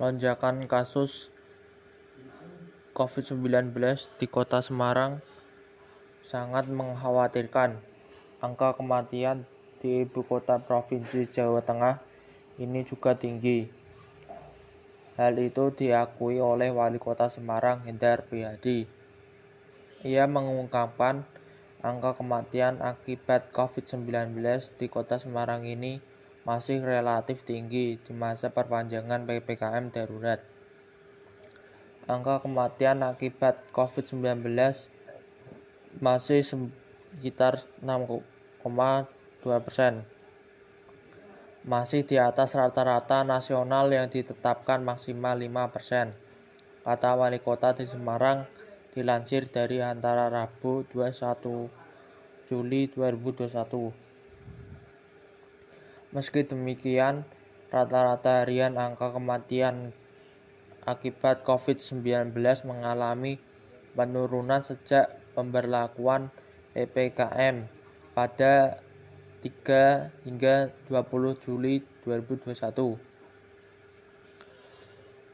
lonjakan kasus COVID-19 di Kota Semarang sangat mengkhawatirkan. Angka kematian di ibu kota Provinsi Jawa Tengah ini juga tinggi. Hal itu diakui oleh Wali Kota Semarang Hendar Prihadi. Ia mengungkapkan angka kematian akibat COVID-19 di Kota Semarang ini masih relatif tinggi di masa perpanjangan PPKM darurat. Angka kematian akibat COVID-19 masih sekitar 6,2 persen, masih di atas rata-rata nasional yang ditetapkan maksimal 5 persen, kata Wali Kota di Semarang dilansir dari antara Rabu 21 Juli 2021. Meski demikian, rata-rata harian angka kematian akibat COVID-19 mengalami penurunan sejak pemberlakuan PPKM pada 3 hingga 20 Juli 2021.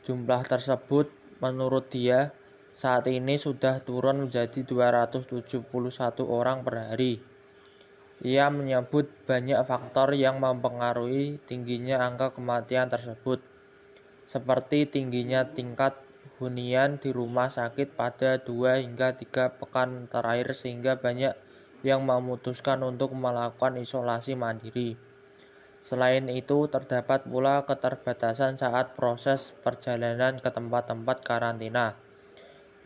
Jumlah tersebut menurut dia saat ini sudah turun menjadi 271 orang per hari. Ia menyebut banyak faktor yang mempengaruhi tingginya angka kematian tersebut, seperti tingginya tingkat hunian di rumah sakit pada dua hingga tiga pekan terakhir sehingga banyak yang memutuskan untuk melakukan isolasi mandiri. Selain itu, terdapat pula keterbatasan saat proses perjalanan ke tempat-tempat karantina.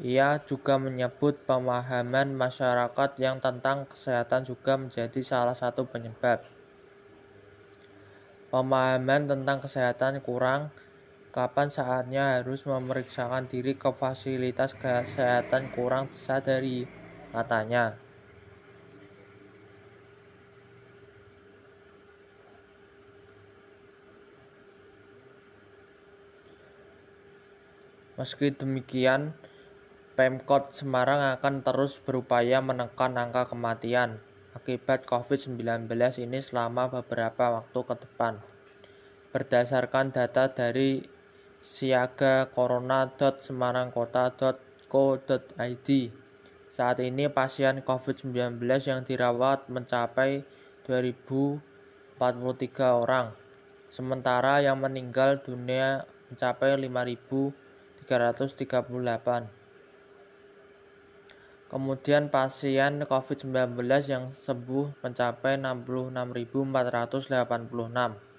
Ia juga menyebut pemahaman masyarakat yang tentang kesehatan juga menjadi salah satu penyebab. Pemahaman tentang kesehatan kurang, kapan saatnya harus memeriksakan diri ke fasilitas kesehatan kurang disadari, katanya. Meski demikian, Pemkot Semarang akan terus berupaya menekan angka kematian akibat COVID-19 ini selama beberapa waktu ke depan. Berdasarkan data dari siagacorona.semarangkota.co.id, saat ini pasien COVID-19 yang dirawat mencapai 2043 orang, sementara yang meninggal dunia mencapai 5.338. Kemudian pasien COVID-19 yang sembuh mencapai 66.486.